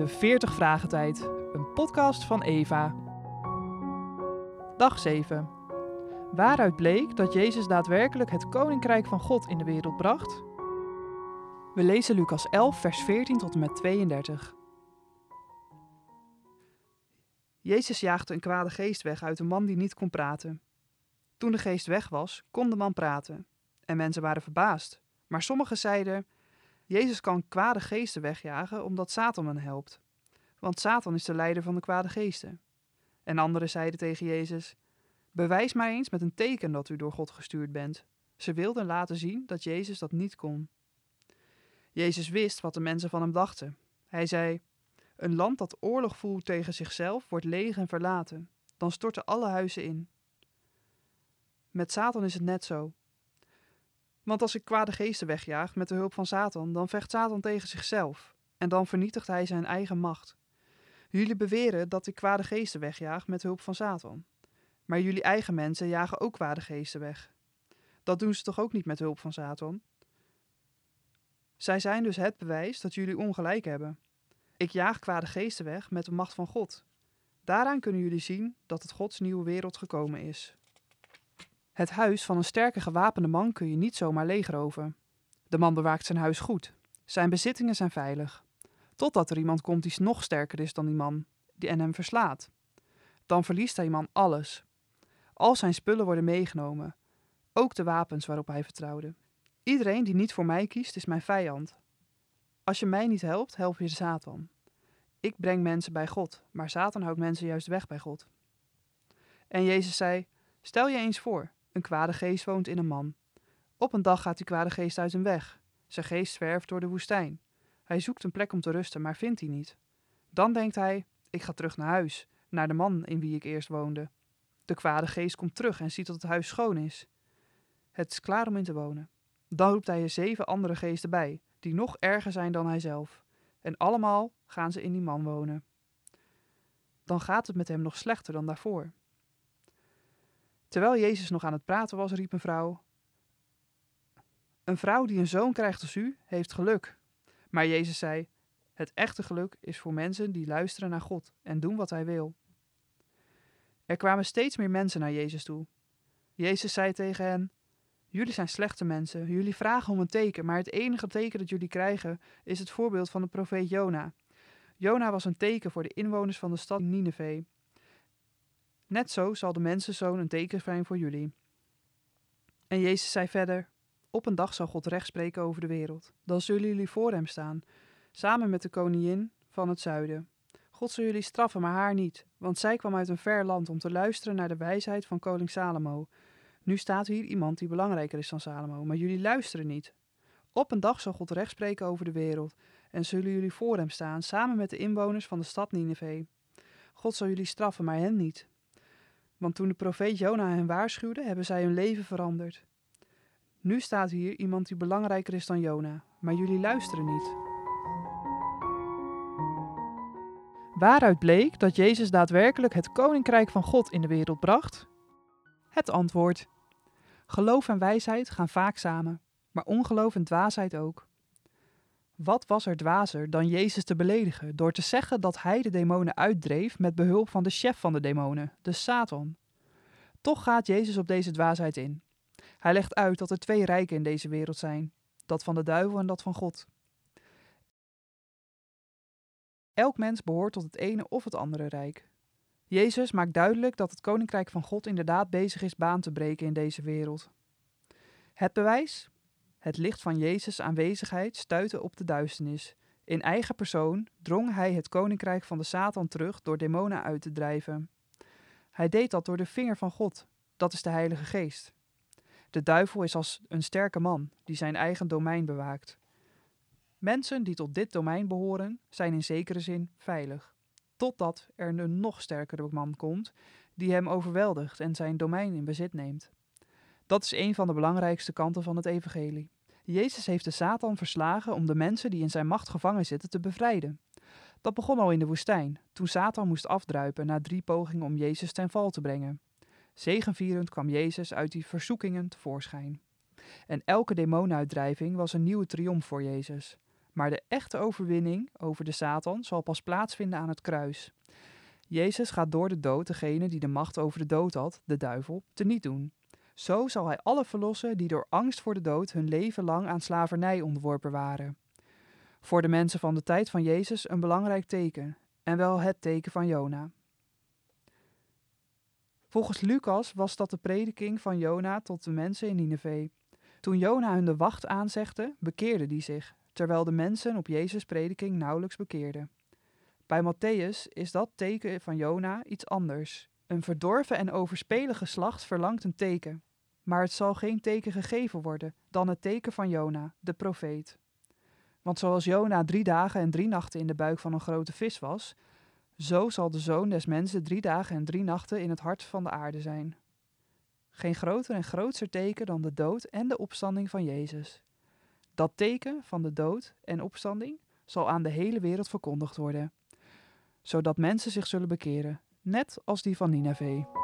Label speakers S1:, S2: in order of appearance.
S1: de 40 Vragen Tijd, een podcast van Eva. Dag 7. Waaruit bleek dat Jezus daadwerkelijk het koninkrijk van God in de wereld bracht? We lezen Lucas 11, vers 14 tot en met 32. Jezus jaagde een kwade geest weg uit een man die niet kon praten. Toen de geest weg was, kon de man praten. En mensen waren verbaasd. Maar sommigen zeiden: Jezus kan kwade geesten wegjagen omdat Satan hem helpt. Want Satan is de leider van de kwade geesten. En anderen zeiden tegen Jezus: Bewijs maar eens met een teken dat u door God gestuurd bent. Ze wilden laten zien dat Jezus dat niet kon. Jezus wist wat de mensen van hem dachten. Hij zei: Een land dat oorlog voert tegen zichzelf wordt leeg en verlaten. Dan storten alle huizen in. Met Satan is het net zo. Want als ik kwade geesten wegjaag met de hulp van Satan, dan vecht Satan tegen zichzelf en dan vernietigt hij zijn eigen macht. Jullie beweren dat ik kwade geesten wegjaag met hulp van Satan. Maar jullie eigen mensen jagen ook kwade geesten weg. Dat doen ze toch ook niet met hulp van Satan? Zij zijn dus het bewijs dat jullie ongelijk hebben. Ik jaag kwade geesten weg met de macht van God. Daaraan kunnen jullie zien dat het Gods nieuwe wereld gekomen is. Het huis van een sterke gewapende man kun je niet zomaar leegroven. De man bewaakt zijn huis goed. Zijn bezittingen zijn veilig. Totdat er iemand komt die nog sterker is dan die man die en hem verslaat. Dan verliest hij man alles. Al zijn spullen worden meegenomen, ook de wapens waarop hij vertrouwde. Iedereen die niet voor mij kiest, is mijn vijand. Als je mij niet helpt, help je Satan. Ik breng mensen bij God, maar Satan houdt mensen juist weg bij God. En Jezus zei: Stel je eens voor, een kwade geest woont in een man. Op een dag gaat die kwade geest uit hem weg. Zijn geest zwerft door de woestijn. Hij zoekt een plek om te rusten, maar vindt die niet. Dan denkt hij: Ik ga terug naar huis, naar de man in wie ik eerst woonde. De kwade geest komt terug en ziet dat het huis schoon is. Het is klaar om in te wonen. Dan roept hij er zeven andere geesten bij, die nog erger zijn dan hijzelf. En allemaal gaan ze in die man wonen. Dan gaat het met hem nog slechter dan daarvoor. Terwijl Jezus nog aan het praten was, riep een vrouw: Een vrouw die een zoon krijgt als u, heeft geluk. Maar Jezus zei: Het echte geluk is voor mensen die luisteren naar God en doen wat Hij wil. Er kwamen steeds meer mensen naar Jezus toe. Jezus zei tegen hen: Jullie zijn slechte mensen, jullie vragen om een teken, maar het enige teken dat jullie krijgen is het voorbeeld van de profeet Jona. Jona was een teken voor de inwoners van de stad Nineveh. Net zo zal de mensenzoon een teken zijn voor jullie. En Jezus zei verder: Op een dag zal God recht spreken over de wereld. Dan zullen jullie voor hem staan, samen met de koningin van het zuiden. God zal jullie straffen, maar haar niet, want zij kwam uit een ver land om te luisteren naar de wijsheid van koning Salomo. Nu staat hier iemand die belangrijker is dan Salomo, maar jullie luisteren niet. Op een dag zal God recht spreken over de wereld, en zullen jullie voor hem staan, samen met de inwoners van de stad Nineveh. God zal jullie straffen, maar hen niet. Want toen de profeet Jona hen waarschuwde, hebben zij hun leven veranderd. Nu staat hier iemand die belangrijker is dan Jona, maar jullie luisteren niet. Waaruit bleek dat Jezus daadwerkelijk het koninkrijk van God in de wereld bracht? Het antwoord: Geloof en wijsheid gaan vaak samen, maar ongeloof en dwaasheid ook. Wat was er dwazer dan Jezus te beledigen door te zeggen dat hij de demonen uitdreef met behulp van de chef van de demonen, de Satan? Toch gaat Jezus op deze dwaasheid in. Hij legt uit dat er twee rijken in deze wereld zijn: dat van de duivel en dat van God. Elk mens behoort tot het ene of het andere rijk. Jezus maakt duidelijk dat het koninkrijk van God inderdaad bezig is baan te breken in deze wereld. Het bewijs? Het licht van Jezus' aanwezigheid stuitte op de duisternis. In eigen persoon drong hij het koninkrijk van de Satan terug door demonen uit te drijven. Hij deed dat door de vinger van God, dat is de Heilige Geest. De duivel is als een sterke man die zijn eigen domein bewaakt. Mensen die tot dit domein behoren, zijn in zekere zin veilig, totdat er een nog sterkere man komt die hem overweldigt en zijn domein in bezit neemt. Dat is een van de belangrijkste kanten van het evangelie. Jezus heeft de Satan verslagen om de mensen die in zijn macht gevangen zitten te bevrijden. Dat begon al in de woestijn, toen Satan moest afdruipen na drie pogingen om Jezus ten val te brengen. Zegenvierend kwam Jezus uit die verzoekingen tevoorschijn. En elke demonuitdrijving was een nieuwe triomf voor Jezus. Maar de echte overwinning over de Satan zal pas plaatsvinden aan het kruis. Jezus gaat door de dood degene die de macht over de dood had, de duivel, teniet doen. Zo zal hij alle verlossen die door angst voor de dood hun leven lang aan slavernij onderworpen waren. Voor de mensen van de tijd van Jezus een belangrijk teken, en wel het teken van Jona. Volgens Lucas was dat de prediking van Jona tot de mensen in Nineveh. Toen Jona hun de wacht aanzegde, bekeerden die zich, terwijl de mensen op Jezus' prediking nauwelijks bekeerden. Bij Matthäus is dat teken van Jona iets anders. Een verdorven en overspelige geslacht verlangt een teken. Maar het zal geen teken gegeven worden dan het teken van Jona, de profeet. Want zoals Jona drie dagen en drie nachten in de buik van een grote vis was, zo zal de zoon des mensen drie dagen en drie nachten in het hart van de aarde zijn. Geen groter en grootser teken dan de dood en de opstanding van Jezus. Dat teken van de dood en opstanding zal aan de hele wereld verkondigd worden, zodat mensen zich zullen bekeren, net als die van Nineveh.